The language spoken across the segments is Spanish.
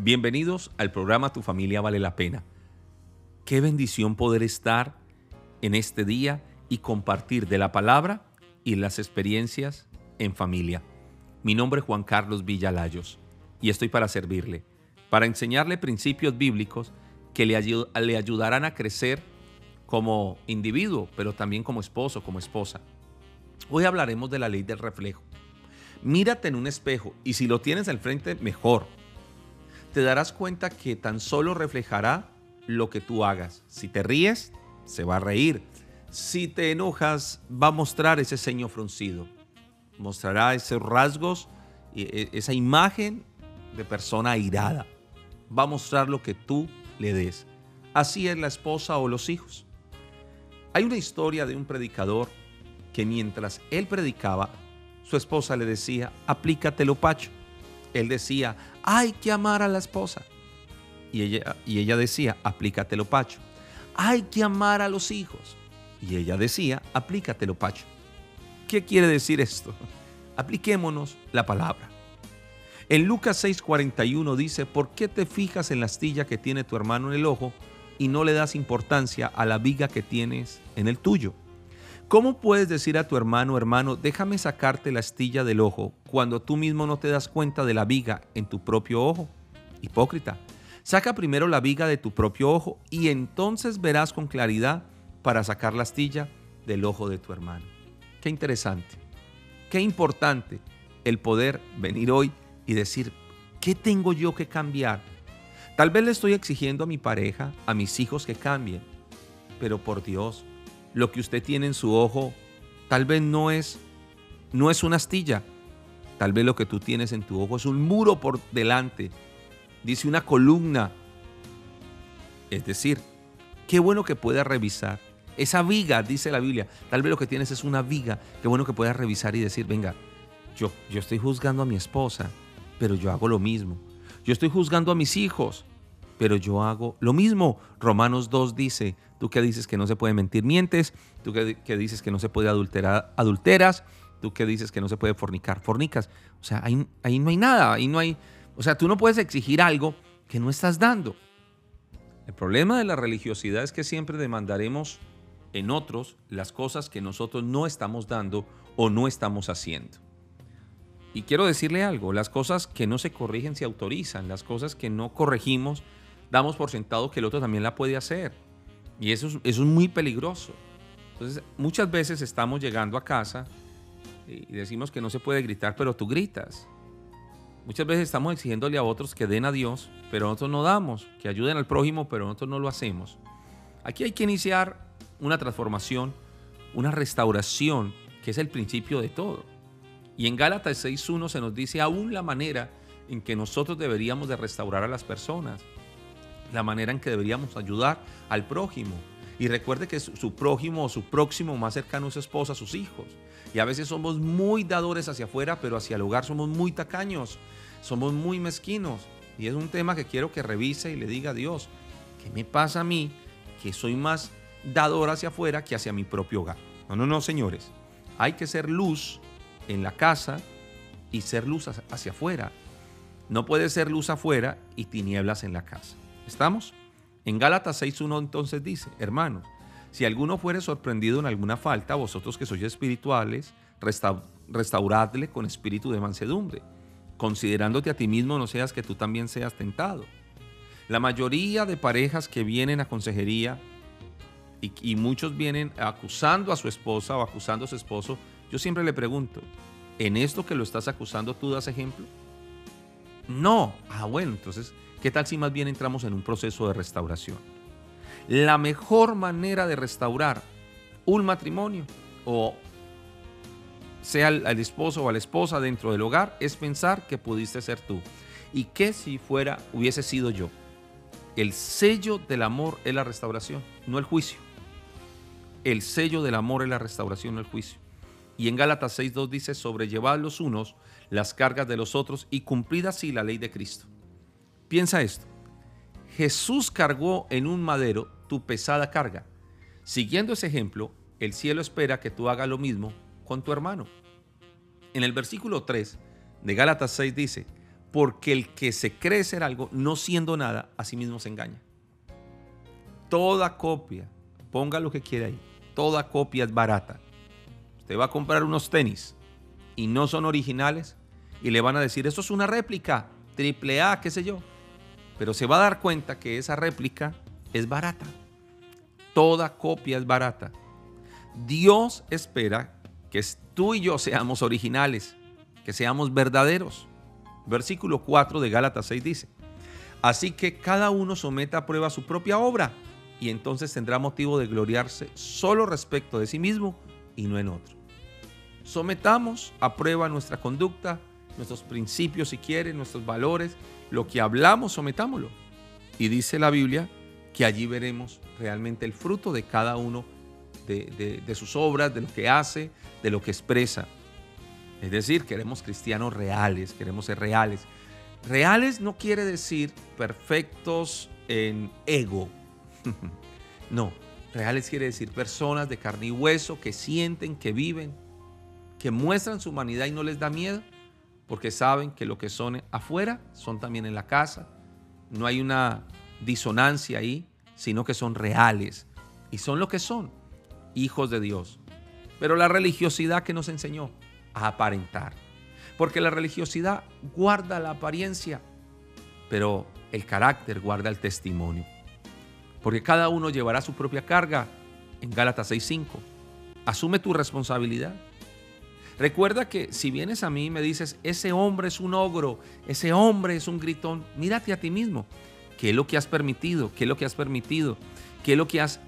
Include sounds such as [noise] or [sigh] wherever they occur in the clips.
Bienvenidos al programa Tu familia vale la pena. Qué bendición poder estar en este día y compartir de la palabra y las experiencias en familia. Mi nombre es Juan Carlos Villalayos y estoy para servirle, para enseñarle principios bíblicos que le, ayudarán a crecer como individuo, pero también como esposo, como esposa. Hoy hablaremos de la ley del reflejo. Mírate en un espejo y si lo tienes al frente, mejor te darás cuenta que tan solo reflejará lo que tú hagas. Si te ríes, se va a reír. Si te enojas, va a mostrar ese ceño fruncido. Mostrará esos rasgos, e, esa imagen de persona airada. Va a mostrar lo que tú le des. Así es la esposa o los hijos. Hay una historia de un predicador que mientras él predicaba, su esposa le decía, aplícatelo pacho. Él decía, hay que amar a la esposa. Y ella, y ella decía, aplícatelo, Pacho. Hay que amar a los hijos. Y ella decía, aplícatelo, Pacho. ¿Qué quiere decir esto? [laughs] Apliquémonos la palabra. En Lucas 6:41 dice, ¿por qué te fijas en la astilla que tiene tu hermano en el ojo y no le das importancia a la viga que tienes en el tuyo? ¿Cómo puedes decir a tu hermano, hermano, déjame sacarte la astilla del ojo cuando tú mismo no te das cuenta de la viga en tu propio ojo? Hipócrita, saca primero la viga de tu propio ojo y entonces verás con claridad para sacar la astilla del ojo de tu hermano. Qué interesante, qué importante el poder venir hoy y decir, ¿qué tengo yo que cambiar? Tal vez le estoy exigiendo a mi pareja, a mis hijos que cambien, pero por Dios, lo que usted tiene en su ojo tal vez no es no es una astilla. Tal vez lo que tú tienes en tu ojo es un muro por delante. Dice una columna. Es decir, qué bueno que puedas revisar. Esa viga, dice la Biblia, tal vez lo que tienes es una viga. Qué bueno que puedas revisar y decir, venga, yo, yo estoy juzgando a mi esposa, pero yo hago lo mismo. Yo estoy juzgando a mis hijos, pero yo hago lo mismo. Romanos 2 dice, tú que dices que no se puede mentir, mientes, tú que, dices que no se puede adulterar, adulteras, tú que dices que no se puede fornicar, fornicas. O sea, ahí, ahí no hay nada, ahí no hay, o sea, tú no puedes exigir algo que no estás dando. El problema de la religiosidad es que siempre demandaremos en otros las cosas que nosotros no estamos dando o no estamos haciendo. Y quiero decirle algo, las cosas que no se corrigen se autorizan, las cosas que no corregimos damos por sentado que el otro también la puede hacer. Y eso es, eso es muy peligroso. Entonces, muchas veces estamos llegando a casa y decimos que no se puede gritar, pero tú gritas. Muchas veces estamos exigiéndole a otros que den a Dios, pero nosotros no damos, que ayuden al prójimo, pero nosotros no lo hacemos. Aquí hay que iniciar una transformación, una restauración, que es el principio de todo. Y en Gálatas 6.1 se nos dice aún la manera en que nosotros deberíamos de restaurar a las personas la manera en que deberíamos ayudar al prójimo. Y recuerde que su, prójimo o su próximo más cercano es su esposa, sus hijos. Y a veces somos muy dadores hacia afuera, pero hacia el hogar somos muy tacaños, somos muy mezquinos. Y es un tema que quiero que revise y le diga a Dios, ¿qué me pasa a mí que soy más dador hacia afuera que hacia mi propio hogar? No, no, no, señores. Hay que ser luz en la casa y ser luz hacia afuera. No puede ser luz afuera y tinieblas en la casa. ¿Estamos? En Gálatas 6.1 entonces dice, hermanos, si alguno fuere sorprendido en alguna falta, vosotros que sois espirituales, restauradle con espíritu de mansedumbre, considerándote a ti mismo no seas que tú también seas tentado. La mayoría de parejas que vienen a consejería y muchos vienen acusando a su esposa o acusando a su esposo, yo siempre le pregunto, ¿en esto que lo estás acusando tú das ejemplo? No. Ah, bueno, entonces ¿Qué tal si más bien entramos en un proceso de restauración? La mejor manera de restaurar un matrimonio o sea al, esposo o a la esposa dentro del hogar es pensar que pudiste ser tú y que si fuera hubiese sido yo. El sello del amor es la restauración, no el juicio. El sello del amor es la restauración, no el juicio. Y en Gálatas 6.2 dice, sobrellevad los unos las cargas de los otros y cumplid así la ley de Cristo. Piensa esto. Jesús cargó en un madero tu pesada carga. Siguiendo ese ejemplo, el cielo espera que tú hagas lo mismo con tu hermano. En el versículo 3 de Gálatas 6 dice, porque el que se cree ser algo, no siendo nada, a sí mismo se engaña. Toda copia, ponga lo que quiera ahí, toda copia es barata. Usted va a comprar unos tenis y no son originales y le van a decir, eso es una réplica, triple A, qué sé yo. Pero se va a dar cuenta que esa réplica es barata. Toda copia es barata. Dios espera que tú y yo seamos originales, que seamos verdaderos. Versículo 4 de Gálatas 6 dice, así que cada uno someta a prueba su propia obra y entonces tendrá motivo de gloriarse solo respecto de sí mismo y no en otro. Sometamos a prueba nuestra conducta, nuestros principios si quiere, nuestros valores, lo que hablamos, sometámoslo. Y dice la Biblia que allí veremos realmente el fruto de cada uno de, de sus obras, de lo que hace, de lo que expresa. Es decir, queremos cristianos reales, queremos ser reales. Reales no quiere decir perfectos en ego. [laughs] no, reales quiere decir personas de carne y hueso que sienten, que viven, que muestran su humanidad y no les da miedo, porque saben que lo que son afuera son también en la casa. No hay una disonancia ahí, sino que son reales y son lo que son, hijos de Dios. Pero la religiosidad que nos enseñó a aparentar, porque la religiosidad guarda la apariencia, pero el carácter guarda el testimonio. Porque cada uno llevará su propia carga en Gálatas 6:5. Asume tu responsabilidad. Recuerda que si vienes a mí y me dices, ese hombre es un ogro, ese hombre es un gritón, mírate a ti mismo. ¿Qué es lo que has permitido? ¿Qué es lo que has permitido? ¿Qué es lo que, has,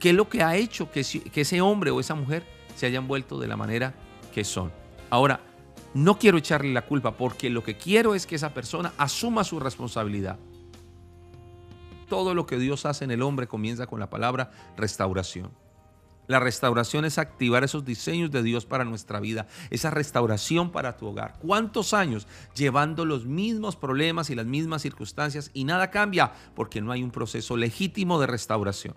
qué es lo que ha hecho que, que ese hombre o esa mujer se hayan vuelto de la manera que son? Ahora, no quiero echarle la culpa porque lo que quiero es que esa persona asuma su responsabilidad. Todo lo que Dios hace en el hombre comienza con la palabra restauración. La restauración es activar esos diseños de Dios para nuestra vida, esa restauración para tu hogar. ¿Cuántos años llevando los mismos problemas y las mismas circunstancias y nada cambia porque no hay un proceso legítimo de restauración?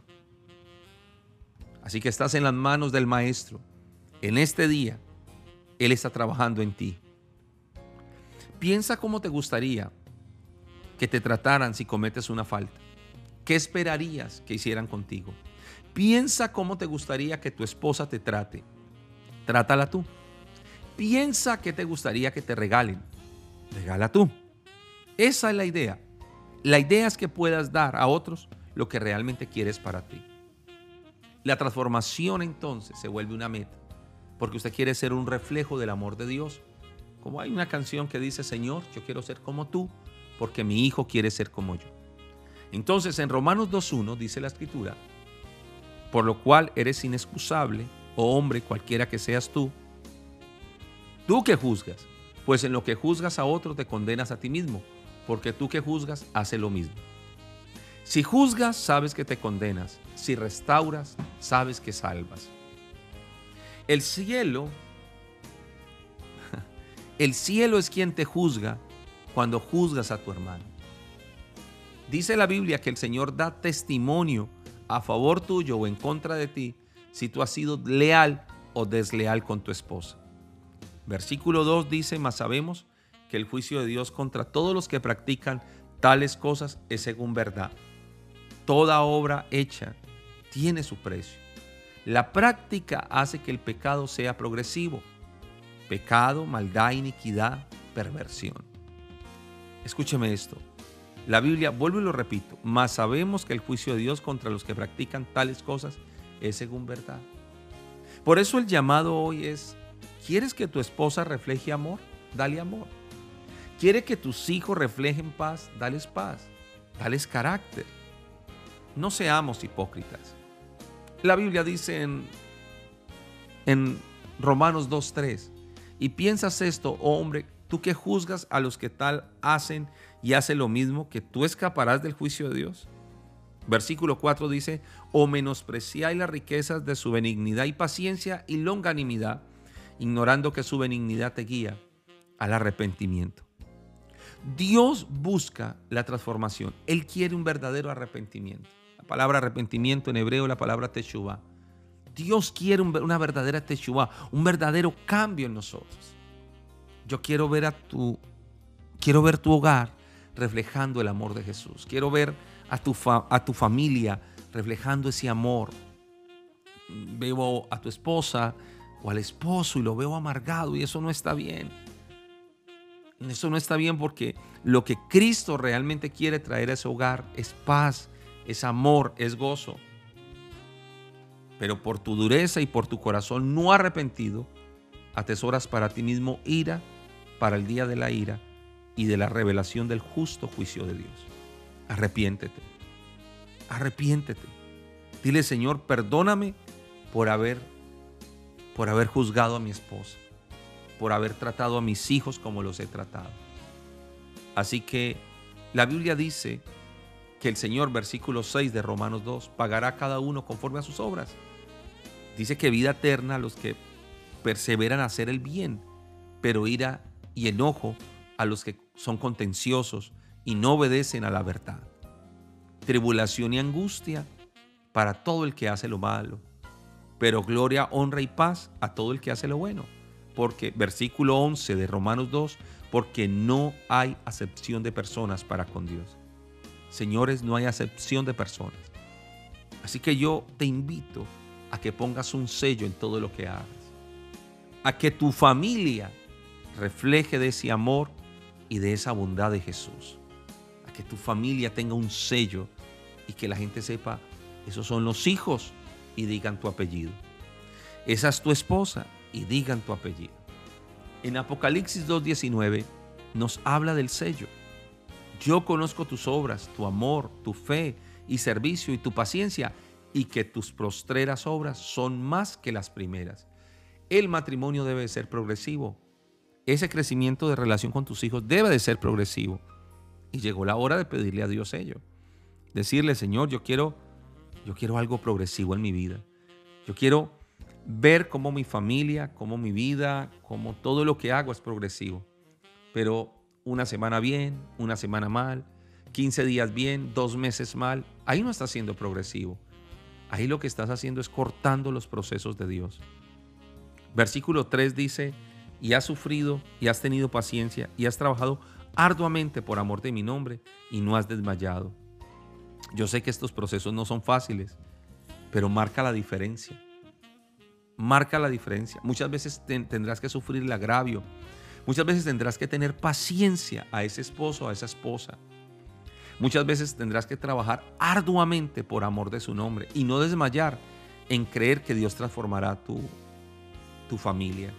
Así que estás en las manos del Maestro. En este día, Él está trabajando en ti. Piensa cómo te gustaría que te trataran si cometes una falta. ¿Qué esperarías que hicieran contigo? Piensa cómo te gustaría que tu esposa te trate. Trátala tú. Piensa qué te gustaría que te regalen. Regala tú. Esa es la idea. La idea es que puedas dar a otros lo que realmente quieres para ti. La transformación entonces se vuelve una meta, porque usted quiere ser un reflejo del amor de Dios. Como hay una canción que dice, Señor, yo quiero ser como tú, porque mi hijo quiere ser como yo. Entonces en Romanos 2.1 dice la escritura, por lo cual eres inexcusable, oh hombre, cualquiera que seas tú. Tú que juzgas, pues en lo que juzgas a otro te condenas a ti mismo, porque tú que juzgas hace lo mismo. Si juzgas, sabes que te condenas. Si restauras, sabes que salvas. El cielo, [laughs] el cielo es quien te juzga cuando juzgas a tu hermano. Dice la Biblia que el Señor da testimonio a favor tuyo o en contra de ti si tú has sido leal o desleal con tu esposa. Versículo 2 dice, mas sabemos que el juicio de Dios contra todos los que practican tales cosas es según verdad. Toda obra hecha tiene su precio. La práctica hace que el pecado sea progresivo. Pecado, maldad, iniquidad, perversión. Escúcheme esto. La Biblia, vuelvo y lo repito, mas sabemos que el juicio de Dios contra los que practican tales cosas es según verdad. Por eso el llamado hoy es, ¿quieres que tu esposa refleje amor? Dale amor. ¿Quiere que tus hijos reflejen paz? Dales paz. Dales carácter. No seamos hipócritas. La Biblia dice en, en Romanos 2.3, y piensas esto, oh hombre, tú que juzgas a los que tal hacen y hace lo mismo, que tú escaparás del juicio de Dios. Versículo 4 dice, o menospreciáis las riquezas de su benignidad y paciencia y longanimidad, ignorando que su benignidad te guía al arrepentimiento. Dios busca la transformación. Él quiere un verdadero arrepentimiento. La palabra arrepentimiento en hebreo, la palabra teshuva. Dios quiere una verdadera teshuva, un verdadero cambio en nosotros. Yo quiero ver a tu Quiero ver tu hogar reflejando el amor de Jesús. Quiero ver a tu, a tu familia reflejando ese amor. Veo a tu esposa o al esposo y lo veo amargado y eso no está bien. Eso no está bien porque lo que Cristo realmente quiere traer a ese hogar es paz, es amor, es gozo. Pero por tu dureza y por tu corazón no arrepentido, atesoras para ti mismo ira para el día de la ira y de la revelación del justo juicio de Dios. Arrepiéntete. Arrepiéntete. Dile, Señor, perdóname por haber por haber juzgado a mi esposa, por haber tratado a mis hijos como los he tratado. Así que la Biblia dice que el Señor, versículo 6 de Romanos 2, pagará a cada uno conforme a sus obras. Dice que vida eterna a los que perseveran a hacer el bien, pero ira y enojo a los que son contenciosos y no obedecen a la verdad. Tribulación y angustia para todo el que hace lo malo, pero gloria, honra y paz a todo el que hace lo bueno. Porque, versículo 11 de Romanos 2, porque no hay acepción de personas para con Dios. Señores, no hay acepción de personas. Así que yo te invito a que pongas un sello en todo lo que hagas. A que tu familia refleje de ese amor y de esa bondad de Jesús. A que tu familia tenga un sello y que la gente sepa, esos son los hijos y digan tu apellido. Esa es tu esposa y digan tu apellido. En Apocalipsis 2.19 nos habla del sello. Yo conozco tus obras, tu amor, tu fe y servicio y tu paciencia y que tus prostreras obras son más que las primeras. El matrimonio debe ser progresivo. Ese crecimiento de relación con tus hijos debe de ser progresivo. Y llegó la hora de pedirle a Dios ello. Decirle, Señor, yo quiero yo quiero algo progresivo en mi vida. Yo quiero ver cómo mi familia, cómo mi vida, cómo todo lo que hago es progresivo. Pero una semana bien, una semana mal, 15 días bien, dos meses mal, ahí no estás siendo progresivo. Ahí lo que estás haciendo es cortando los procesos de Dios. Versículo 3 dice, y has sufrido, y has tenido paciencia, y has trabajado arduamente por amor de mi nombre, y no has desmayado. Yo sé que estos procesos no son fáciles, pero marca la diferencia. Marca la diferencia. Muchas veces tendrás que sufrir el agravio. Muchas veces tendrás que tener paciencia a ese esposo, a esa esposa. Muchas veces tendrás que trabajar arduamente por amor de su nombre y no desmayar en creer que Dios transformará tu, tu familia.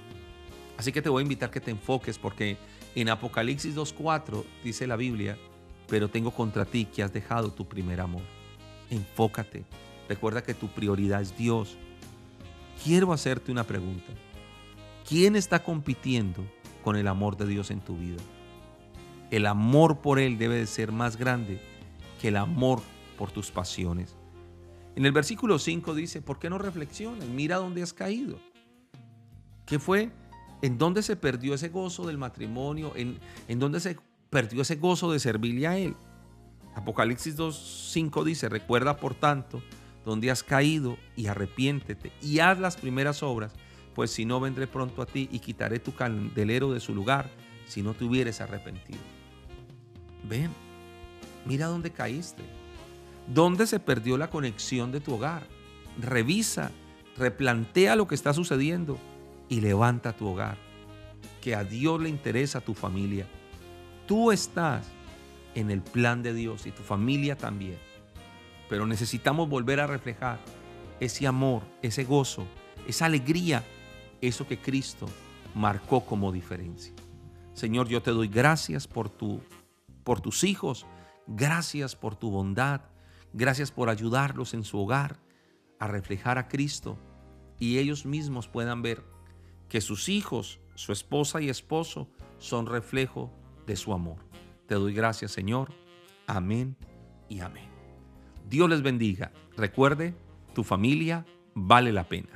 Así que te voy a invitar que te enfoques porque en Apocalipsis 2.4 dice la Biblia pero tengo contra ti que has dejado tu primer amor. Enfócate. Recuerda que tu prioridad es Dios. Quiero hacerte una pregunta. ¿Quién está compitiendo con el amor de Dios en tu vida? El amor por Él debe de ser más grande que el amor por tus pasiones. En el versículo 5 dice, ¿por qué no reflexionas? Mira dónde has caído. ¿Qué fue? ¿En dónde se perdió ese gozo del matrimonio? ¿En, en dónde se perdió ese gozo de servirle a Él. Apocalipsis 2.5 dice, recuerda por tanto donde has caído y arrepiéntete y haz las primeras obras, pues si no vendré pronto a ti y quitaré tu candelero de su lugar si no te hubieres arrepentido. Ven, mira dónde caíste, dónde se perdió la conexión de tu hogar. Revisa, replantea lo que está sucediendo y levanta tu hogar. Que a Dios le interesa tu familia Tú estás en el plan de Dios y tu familia también. Pero necesitamos volver a reflejar ese amor, ese gozo, esa alegría, eso que Cristo marcó como diferencia. Señor, yo te doy gracias por, tu, por tus hijos, gracias por tu bondad, gracias por ayudarlos en su hogar a reflejar a Cristo y ellos mismos puedan ver que sus hijos, su esposa y esposo son reflejo de su amor. Te doy gracias, Señor. Amén y amén. Dios les bendiga. Recuerde, tu familia vale la pena.